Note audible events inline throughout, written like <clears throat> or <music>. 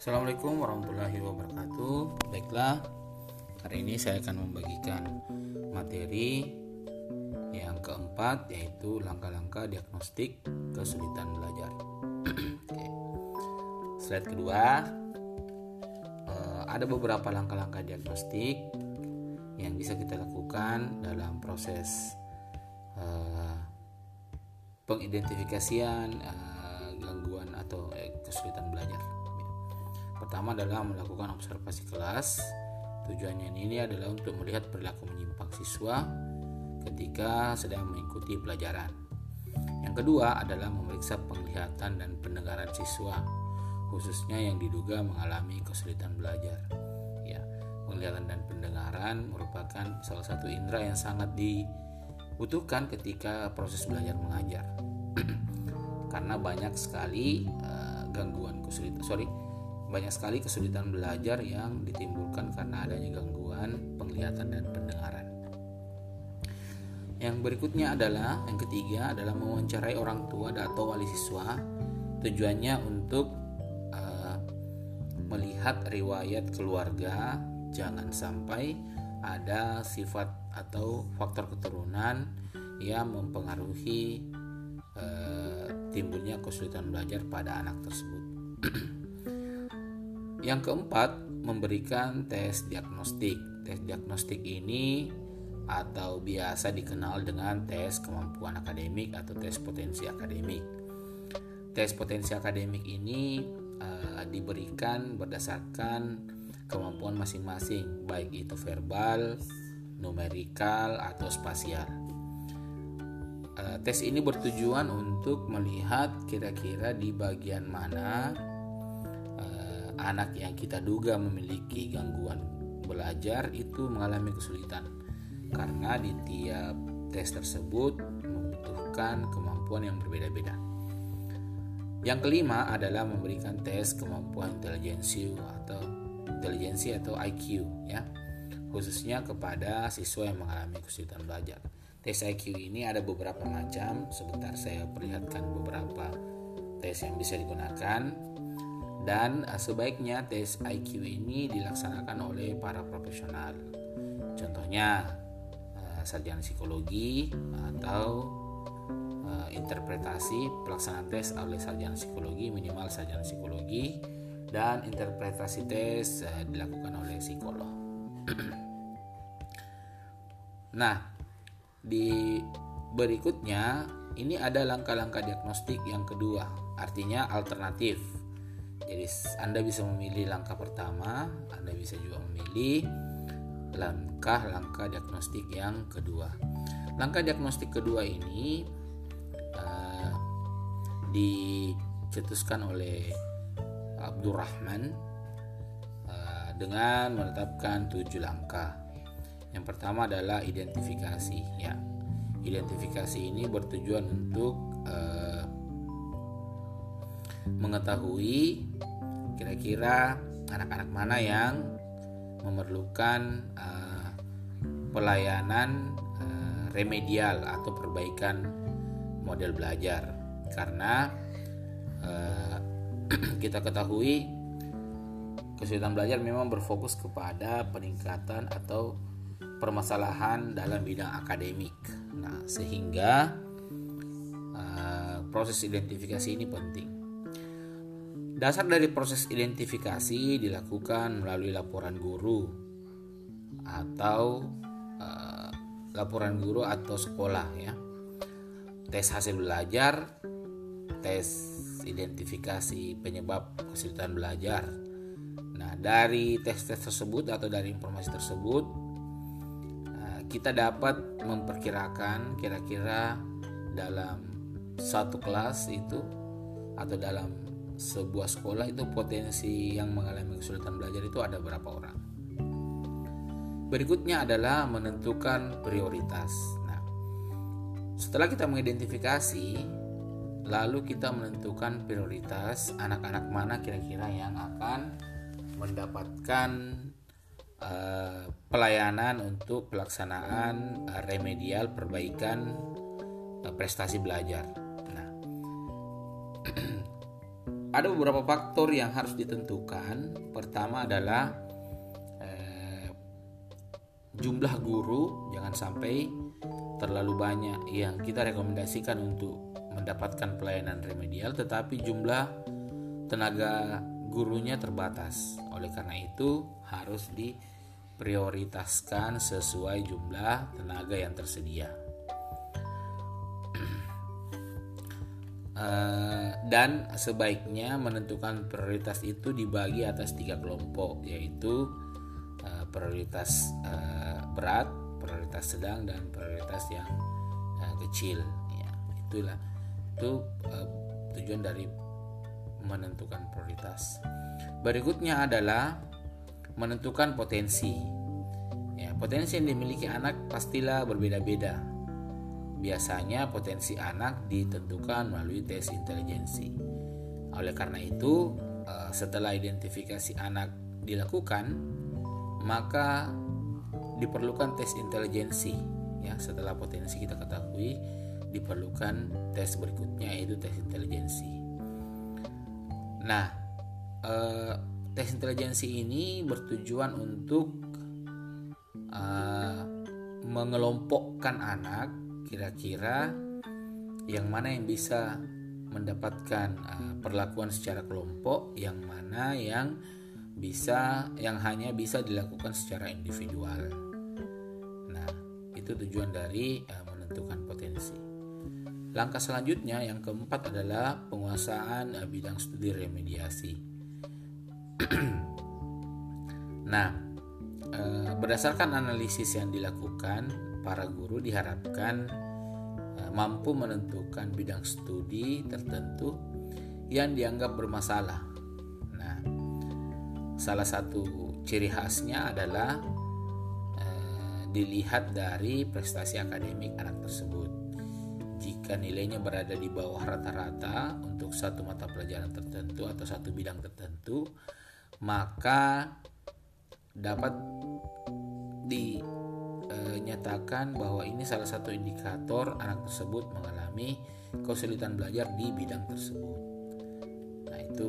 Assalamualaikum warahmatullahi wabarakatuh. Baiklah, hari ini saya akan membagikan materi yang keempat yaitu langkah-langkah diagnostik kesulitan belajar. <clears throat> Slide kedua, eh, ada beberapa langkah-langkah diagnostik yang bisa kita lakukan dalam proses eh, pengidentifikasian eh, gangguan atau kesulitan belajar. Pertama adalah melakukan observasi kelas. Tujuannya ini adalah untuk melihat perilaku menyimpang siswa ketika sedang mengikuti pelajaran. Yang kedua adalah memeriksa penglihatan dan pendengaran siswa, khususnya yang diduga mengalami kesulitan belajar. Ya, penglihatan dan pendengaran merupakan salah satu indera yang sangat dibutuhkan ketika proses belajar mengajar. <clears throat> Karena banyak sekali uh, gangguan kesulitan, sorry, banyak sekali kesulitan belajar yang ditimbulkan karena adanya gangguan penglihatan dan pendengaran. Yang berikutnya adalah yang ketiga adalah mewawancarai orang tua atau wali siswa. Tujuannya untuk uh, melihat riwayat keluarga, jangan sampai ada sifat atau faktor keturunan yang mempengaruhi uh, timbulnya kesulitan belajar pada anak tersebut. <clears throat> Yang keempat, memberikan tes diagnostik. Tes diagnostik ini atau biasa dikenal dengan tes kemampuan akademik atau tes potensi akademik. Tes potensi akademik ini uh, diberikan berdasarkan kemampuan masing-masing, baik itu verbal, numerikal, atau spasial. Uh, tes ini bertujuan untuk melihat kira-kira di bagian mana anak yang kita duga memiliki gangguan belajar itu mengalami kesulitan karena di tiap tes tersebut membutuhkan kemampuan yang berbeda-beda. Yang kelima adalah memberikan tes kemampuan intelijensi atau intelijensi atau IQ ya, khususnya kepada siswa yang mengalami kesulitan belajar. Tes IQ ini ada beberapa macam, sebentar saya perlihatkan beberapa tes yang bisa digunakan dan uh, sebaiknya tes IQ ini dilaksanakan oleh para profesional. Contohnya uh, sarjana psikologi atau uh, interpretasi pelaksanaan tes oleh sarjana psikologi minimal sarjana psikologi dan interpretasi tes dilakukan oleh psikolog. <clears throat> nah, di berikutnya ini ada langkah-langkah diagnostik yang kedua, artinya alternatif jadi Anda bisa memilih langkah pertama, Anda bisa juga memilih langkah-langkah diagnostik yang kedua. Langkah diagnostik kedua ini uh, dicetuskan oleh Abdurrahman uh, dengan menetapkan tujuh langkah. Yang pertama adalah identifikasi, ya. Identifikasi ini bertujuan untuk uh, mengetahui kira-kira anak-anak mana yang memerlukan uh, pelayanan uh, remedial atau perbaikan model belajar karena uh, <clears throat> kita ketahui kesulitan belajar memang berfokus kepada peningkatan atau permasalahan dalam bidang akademik. Nah, sehingga uh, proses identifikasi ini penting. Dasar dari proses identifikasi dilakukan melalui laporan guru atau uh, laporan guru atau sekolah ya. Tes hasil belajar, tes identifikasi penyebab kesulitan belajar. Nah, dari tes-tes tersebut atau dari informasi tersebut uh, kita dapat memperkirakan kira-kira dalam satu kelas itu atau dalam sebuah sekolah itu potensi yang mengalami kesulitan belajar itu ada berapa orang. Berikutnya adalah menentukan prioritas. Nah, setelah kita mengidentifikasi, lalu kita menentukan prioritas anak-anak mana kira-kira yang akan mendapatkan uh, pelayanan untuk pelaksanaan uh, remedial perbaikan uh, prestasi belajar. Nah, <clears throat> ada beberapa faktor yang harus ditentukan. Pertama adalah eh, jumlah guru, jangan sampai terlalu banyak yang kita rekomendasikan untuk mendapatkan pelayanan remedial, tetapi jumlah tenaga gurunya terbatas. Oleh karena itu, harus diprioritaskan sesuai jumlah tenaga yang tersedia. <clears throat> Eh, dan sebaiknya menentukan prioritas itu dibagi atas tiga kelompok yaitu uh, prioritas uh, berat, prioritas sedang dan prioritas yang uh, kecil. Ya, itulah itu uh, tujuan dari menentukan prioritas. Berikutnya adalah menentukan potensi. Ya, potensi yang dimiliki anak pastilah berbeda-beda Biasanya potensi anak ditentukan melalui tes intelijensi. Oleh karena itu, eh, setelah identifikasi anak dilakukan, maka diperlukan tes intelijensi. Ya, setelah potensi kita ketahui, diperlukan tes berikutnya yaitu tes intelijensi. Nah, eh, tes intelijensi ini bertujuan untuk uh, mengelompokkan anak kira-kira yang mana yang bisa mendapatkan uh, perlakuan secara kelompok, yang mana yang bisa yang hanya bisa dilakukan secara individual. Nah, itu tujuan dari uh, menentukan potensi. Langkah selanjutnya yang keempat adalah penguasaan uh, bidang studi remediasi. <clears throat> nah, berdasarkan analisis yang dilakukan para guru diharapkan uh, mampu menentukan bidang studi tertentu yang dianggap bermasalah. Nah, salah satu ciri khasnya adalah uh, dilihat dari prestasi akademik anak tersebut. Jika nilainya berada di bawah rata-rata untuk satu mata pelajaran tertentu atau satu bidang tertentu, maka dapat di menyatakan bahwa ini salah satu indikator anak tersebut mengalami kesulitan belajar di bidang tersebut. Nah, itu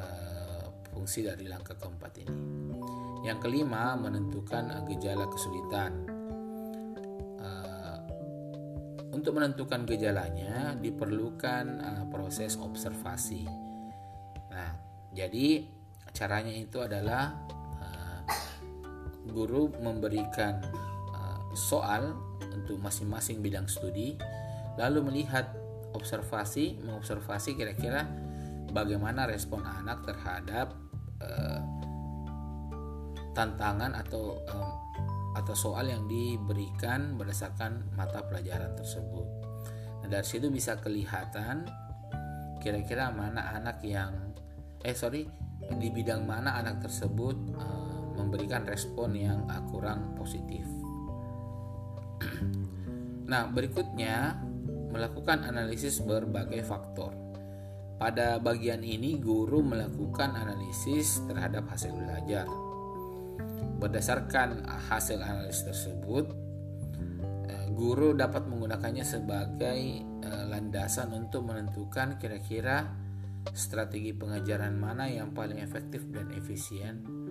uh, fungsi dari langkah keempat ini. Yang kelima, menentukan gejala kesulitan. Uh, untuk menentukan gejalanya diperlukan uh, proses observasi. Nah, jadi caranya itu adalah guru memberikan soal untuk masing-masing bidang studi, lalu melihat observasi, mengobservasi kira-kira bagaimana respon anak terhadap uh, tantangan atau um, atau soal yang diberikan berdasarkan mata pelajaran tersebut. Nah, dari situ bisa kelihatan kira-kira mana anak yang eh sorry di bidang mana anak tersebut uh, memberikan respon yang kurang positif. <clears throat> Nah, berikutnya melakukan analisis berbagai faktor. Pada bagian ini, guru melakukan analisis terhadap hasil belajar. Berdasarkan hasil analisis tersebut, eh, guru dapat menggunakannya sebagai eh, landasan untuk menentukan kira-kira strategi pengajaran mana yang paling efektif dan efisien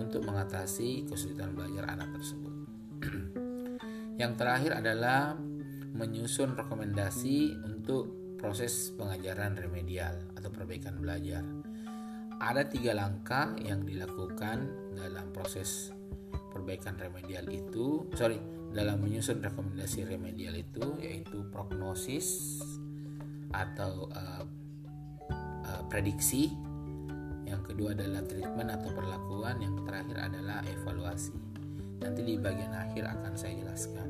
untuk mengatasi kesulitan belajar anak tersebut. <clears throat> Yang terakhir adalah menyusun rekomendasi untuk proses pengajaran remedial atau perbaikan belajar. Ada tiga langkah yang dilakukan dalam proses perbaikan remedial itu, sorry, dalam menyusun rekomendasi remedial itu yaitu prognosis atau uh, uh, prediksi, yang kedua adalah treatment atau perlakuan, yang terakhir adalah evaluasi. Nanti di bagian akhir akan saya jelaskan.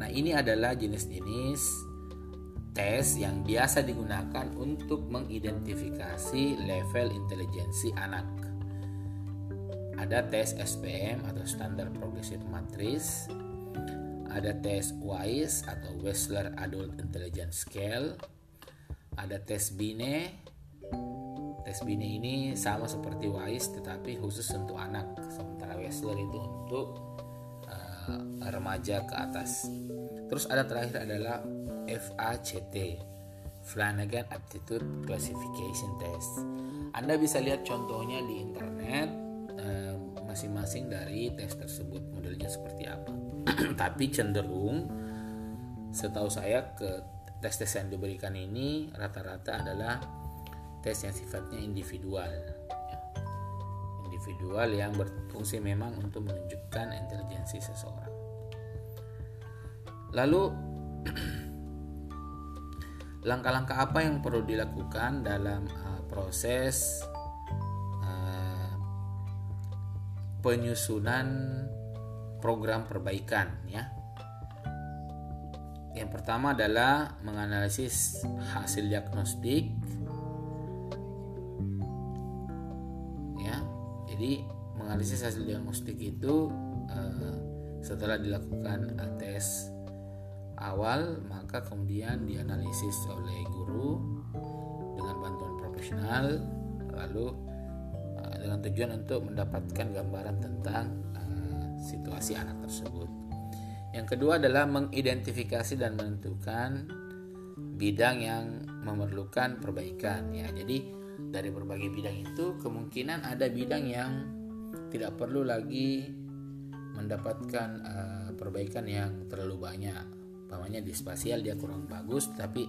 Nah, ini adalah jenis-jenis tes yang biasa digunakan untuk mengidentifikasi level intelijensi anak. Ada tes SPM atau Standard Progressive Matrix, ada tes WISE atau Wessler Adult Intelligence Scale, ada tes BINE tes bini ini sama seperti WISE tetapi khusus untuk anak sementara Wessler itu untuk uh, remaja ke atas terus ada terakhir adalah FACT Flanagan Aptitude Classification Test. Anda bisa lihat contohnya di internet eh, masing-masing dari tes tersebut modelnya seperti apa. <clears throat> Tapi cenderung setahu saya ke tes-tes yang diberikan ini rata-rata adalah tes yang sifatnya individual ya. individual yang berfungsi memang untuk menunjukkan intelijensi seseorang lalu <clears throat> langkah-langkah apa yang perlu dilakukan dalam uh, proses uh, penyusunan program perbaikan ya yang pertama adalah menganalisis hasil diagnostik. Jadi menganalisis hasil diagnostik itu uh, setelah dilakukan uh, tes awal, maka kemudian dianalisis oleh guru dengan bantuan profesional, lalu uh, dengan tujuan untuk mendapatkan gambaran tentang uh, situasi anak tersebut. Yang kedua adalah mengidentifikasi dan menentukan bidang yang memerlukan perbaikan ya. Jadi dari berbagai bidang itu kemungkinan ada bidang yang tidak perlu lagi mendapatkan uh, perbaikan yang terlalu banyak. Umpamanya di spasial dia kurang bagus tapi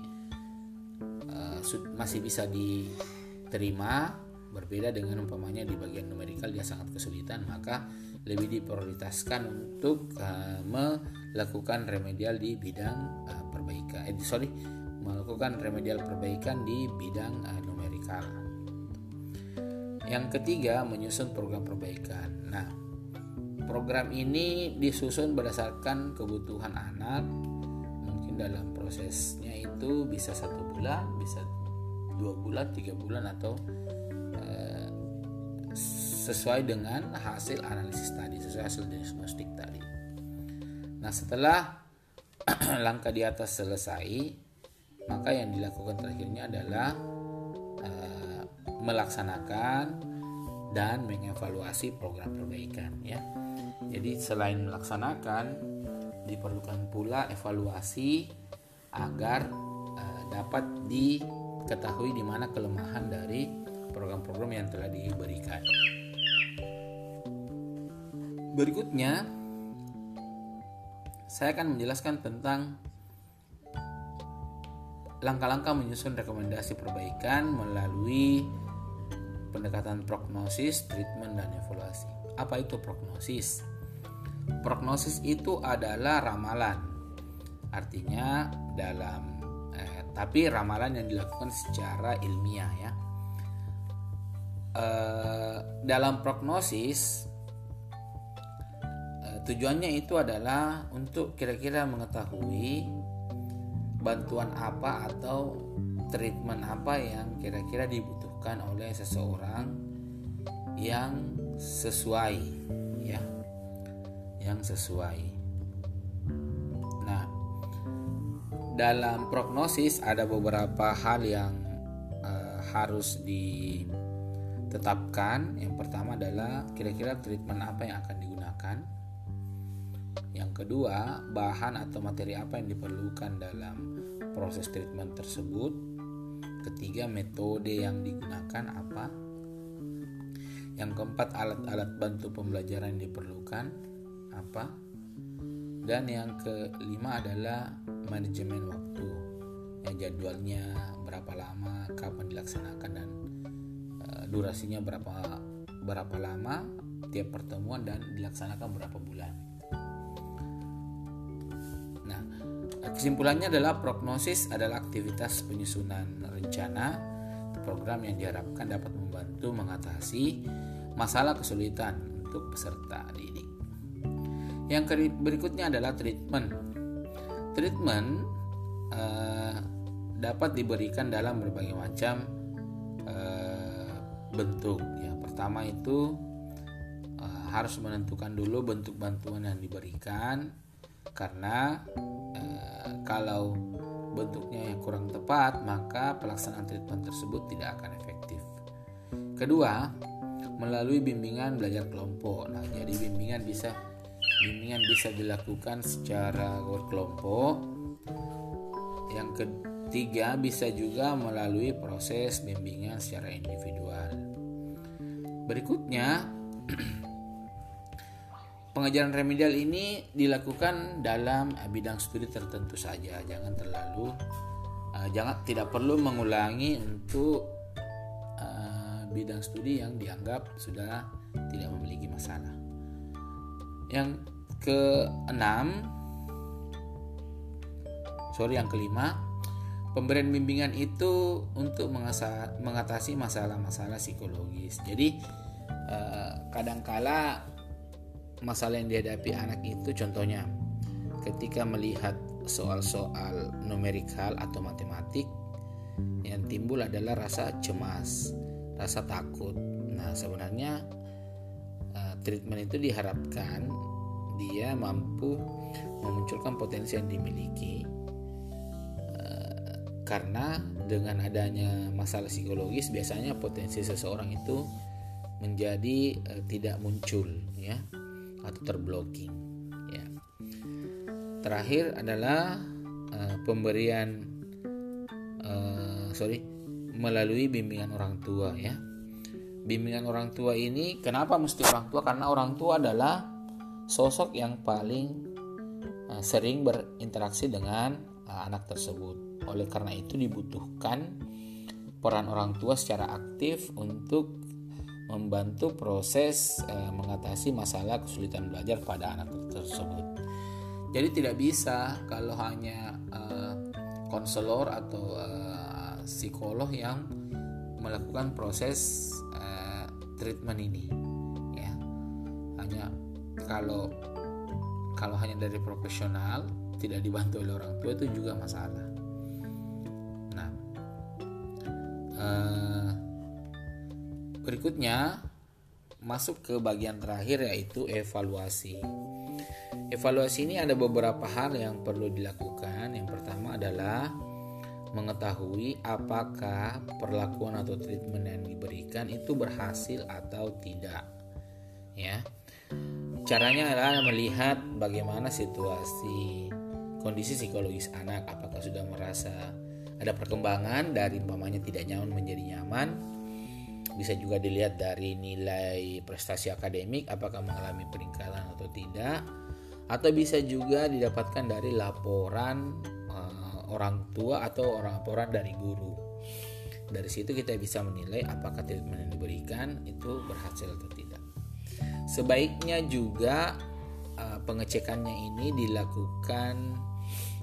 uh, masih bisa diterima berbeda dengan umpamanya di bagian numerikal dia sangat kesulitan maka lebih diprioritaskan untuk uh, melakukan remedial di bidang uh, perbaikan eh sorry melakukan remedial perbaikan di bidang uh, numerikal yang ketiga menyusun program perbaikan nah program ini disusun berdasarkan kebutuhan anak mungkin dalam prosesnya itu bisa satu bulan bisa dua bulan tiga bulan atau sesuai dengan hasil analisis tadi, sesuai hasil diagnostik tadi. Nah, setelah <clears throat> langkah di atas selesai, maka yang dilakukan terakhirnya adalah melaksanakan dan mengevaluasi program perbaikan ya. Jadi selain melaksanakan diperlukan pula evaluasi agar uh, dapat diketahui di mana kelemahan dari program-program yang telah diberikan. Berikutnya, saya akan menjelaskan tentang langkah-langkah menyusun rekomendasi perbaikan melalui pendekatan prognosis, treatment, dan evaluasi. Apa itu prognosis? Prognosis itu adalah ramalan, artinya dalam eh, tapi ramalan yang dilakukan secara ilmiah ya Eh, dalam prognosis uh, tujuannya itu adalah untuk kira-kira mengetahui bantuan apa atau treatment apa yang kira-kira dibutuhkan oleh seseorang yang sesuai ya. Yang sesuai. Nah dalam prognosis ada beberapa hal yang uh, harus di tetapkan yang pertama adalah kira-kira treatment apa yang akan digunakan. Yang kedua bahan atau materi apa yang diperlukan dalam proses treatment tersebut ketiga metode yang digunakan apa? Yang keempat alat-alat bantu pembelajaran yang diperlukan apa? Dan yang kelima adalah manajemen waktu. Ya jadwalnya berapa lama kapan dilaksanakan dan durasinya berapa berapa lama tiap pertemuan dan dilaksanakan berapa bulan. Kesimpulannya adalah prognosis adalah aktivitas penyusunan rencana program yang diharapkan dapat membantu mengatasi masalah kesulitan untuk peserta didik. Yang berikutnya adalah treatment. Treatment uh, dapat diberikan dalam berbagai macam uh, bentuk ya pertama itu uh, harus menentukan dulu bentuk bantuan yang diberikan karena uh, kalau bentuknya yang kurang tepat maka pelaksanaan treatment tersebut tidak akan efektif. Kedua melalui bimbingan belajar kelompok. Nah jadi bimbingan bisa bimbingan bisa dilakukan secara berkelompok. Yang ke tiga bisa juga melalui proses bimbingan secara individual. Berikutnya <clears throat> pengajaran remedial ini dilakukan dalam bidang studi tertentu saja, jangan terlalu uh, jangan tidak perlu mengulangi untuk uh, bidang studi yang dianggap sudah tidak memiliki masalah. Yang keenam, sorry yang kelima, pemberian bimbingan itu untuk mengatasi masalah-masalah psikologis. Jadi kadangkala masalah yang dihadapi anak itu contohnya ketika melihat soal-soal numerikal atau matematik yang timbul adalah rasa cemas, rasa takut. Nah, sebenarnya uh, treatment itu diharapkan dia mampu memunculkan potensi yang dimiliki uh, karena dengan adanya masalah psikologis biasanya potensi seseorang itu menjadi uh, tidak muncul ya atau terblocking ya. Terakhir adalah uh, pemberian uh, sorry melalui bimbingan orang tua ya. Bimbingan orang tua ini kenapa mesti orang tua? Karena orang tua adalah sosok yang paling uh, sering berinteraksi dengan uh, anak tersebut. Oleh karena itu dibutuhkan peran orang tua secara aktif untuk membantu proses e, mengatasi masalah kesulitan belajar pada anak tersebut. Jadi tidak bisa kalau hanya e, konselor atau e, psikolog yang melakukan proses e, treatment ini, ya. Hanya kalau kalau hanya dari profesional tidak dibantu oleh orang tua itu juga masalah. Nah. E, Berikutnya masuk ke bagian terakhir yaitu evaluasi. Evaluasi ini ada beberapa hal yang perlu dilakukan. Yang pertama adalah mengetahui apakah perlakuan atau treatment yang diberikan itu berhasil atau tidak. Ya. Caranya adalah melihat bagaimana situasi kondisi psikologis anak, apakah sudah merasa ada perkembangan dari umpamanya tidak nyaman menjadi nyaman bisa juga dilihat dari nilai prestasi akademik apakah mengalami peningkatan atau tidak. Atau bisa juga didapatkan dari laporan uh, orang tua atau orang laporan dari guru. Dari situ kita bisa menilai apakah treatment yang diberikan itu berhasil atau tidak. Sebaiknya juga uh, pengecekannya ini dilakukan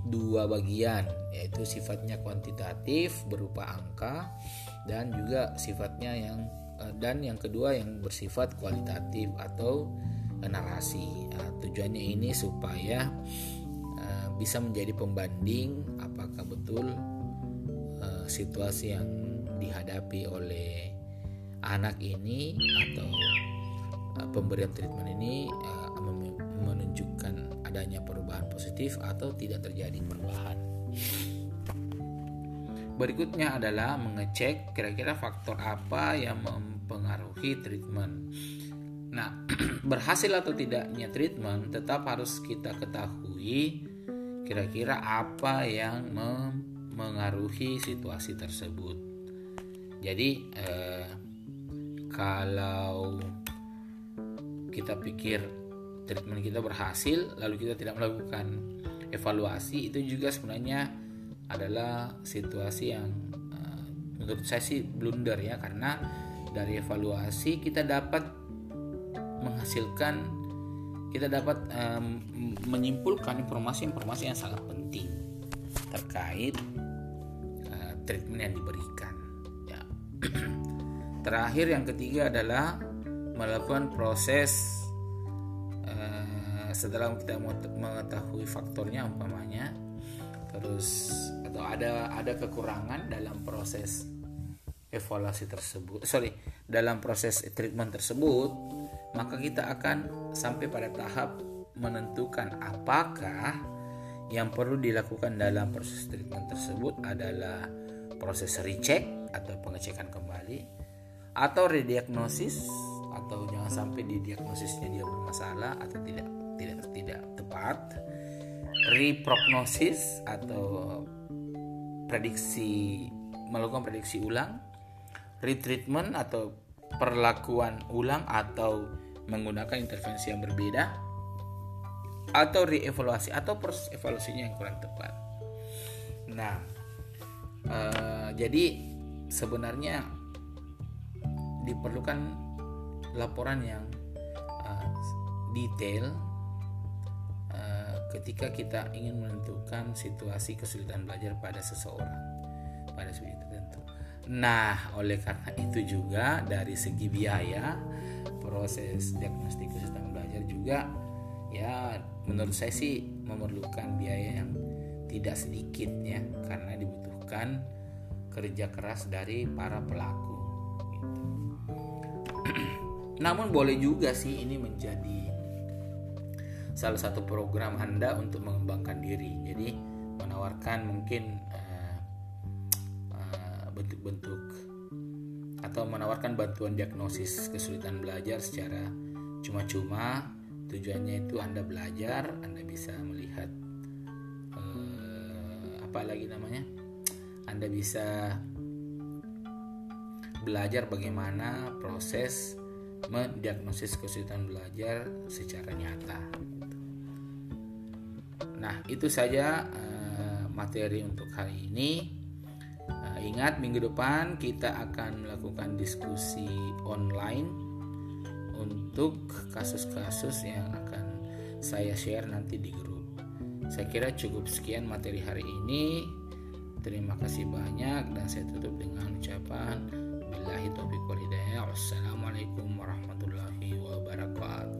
dua bagian yaitu sifatnya kuantitatif berupa angka dan juga sifatnya yang eh, dan yang kedua yang bersifat kualitatif atau eh, narasi. Nah, tujuannya ini supaya uh, bisa menjadi pembanding apakah betul situasi yang dihadapi oleh anak ini atau pemberian treatment ini menunjukkan adanya perubahan positif atau tidak terjadi perubahan. Berikutnya adalah mengecek kira-kira faktor apa yang mempengaruhi treatment. Nah, <clears throat> berhasil atau tidaknya treatment tetap harus kita ketahui kira-kira apa yang mempengaruhi situasi tersebut. Jadi, eh, kalau kita pikir treatment kita berhasil, lalu kita tidak melakukan evaluasi, itu juga sebenarnya adalah situasi yang uh, menurut saya sih blunder ya karena dari evaluasi kita dapat menghasilkan kita dapat um, menyimpulkan informasi-informasi yang sangat penting terkait uh, treatment yang diberikan ya. <clears throat> Terakhir yang ketiga adalah melakukan proses uh, setelah kita mengetahui faktornya umpamanya. Terus atau ada ada kekurangan dalam proses evaluasi tersebut. Sorry dalam proses treatment tersebut maka kita akan sampai pada tahap menentukan apakah yang perlu dilakukan dalam proses treatment tersebut adalah proses recheck atau pengecekan kembali atau rediagnosis atau jangan sampai di diagnosisnya dia bermasalah atau tidak tidak tidak tepat reprognosis atau prediksi melakukan prediksi ulang, retreatment atau perlakuan ulang atau menggunakan intervensi yang berbeda atau reevaluasi atau proses evaluasinya yang kurang tepat. Nah, uh, jadi sebenarnya diperlukan laporan yang uh, detail ketika kita ingin menentukan situasi kesulitan belajar pada seseorang pada sudut tertentu. Nah, oleh karena itu juga dari segi biaya proses diagnostik kesulitan belajar juga ya menurut saya sih memerlukan biaya yang tidak sedikit ya karena dibutuhkan kerja keras dari para pelaku <clears throat> namun boleh juga sih ini menjadi salah satu program Anda untuk mengembangkan diri. Jadi menawarkan mungkin uh, uh, bentuk-bentuk atau menawarkan bantuan diagnosis kesulitan belajar secara cuma-cuma. Tujuannya itu Anda belajar, Anda bisa melihat uh, apa lagi namanya? Anda bisa belajar bagaimana proses mendiagnosis kesulitan belajar secara nyata. Nah, itu saja uh, materi untuk hari ini. Uh, ingat, minggu depan kita akan melakukan diskusi online untuk kasus-kasus yang akan saya share nanti di grup. Saya kira cukup sekian materi hari ini. Terima kasih banyak dan saya tutup dengan ucapan Billahi taufiq wal. Wassalamualaikum warahmatullahi wabarakatuh.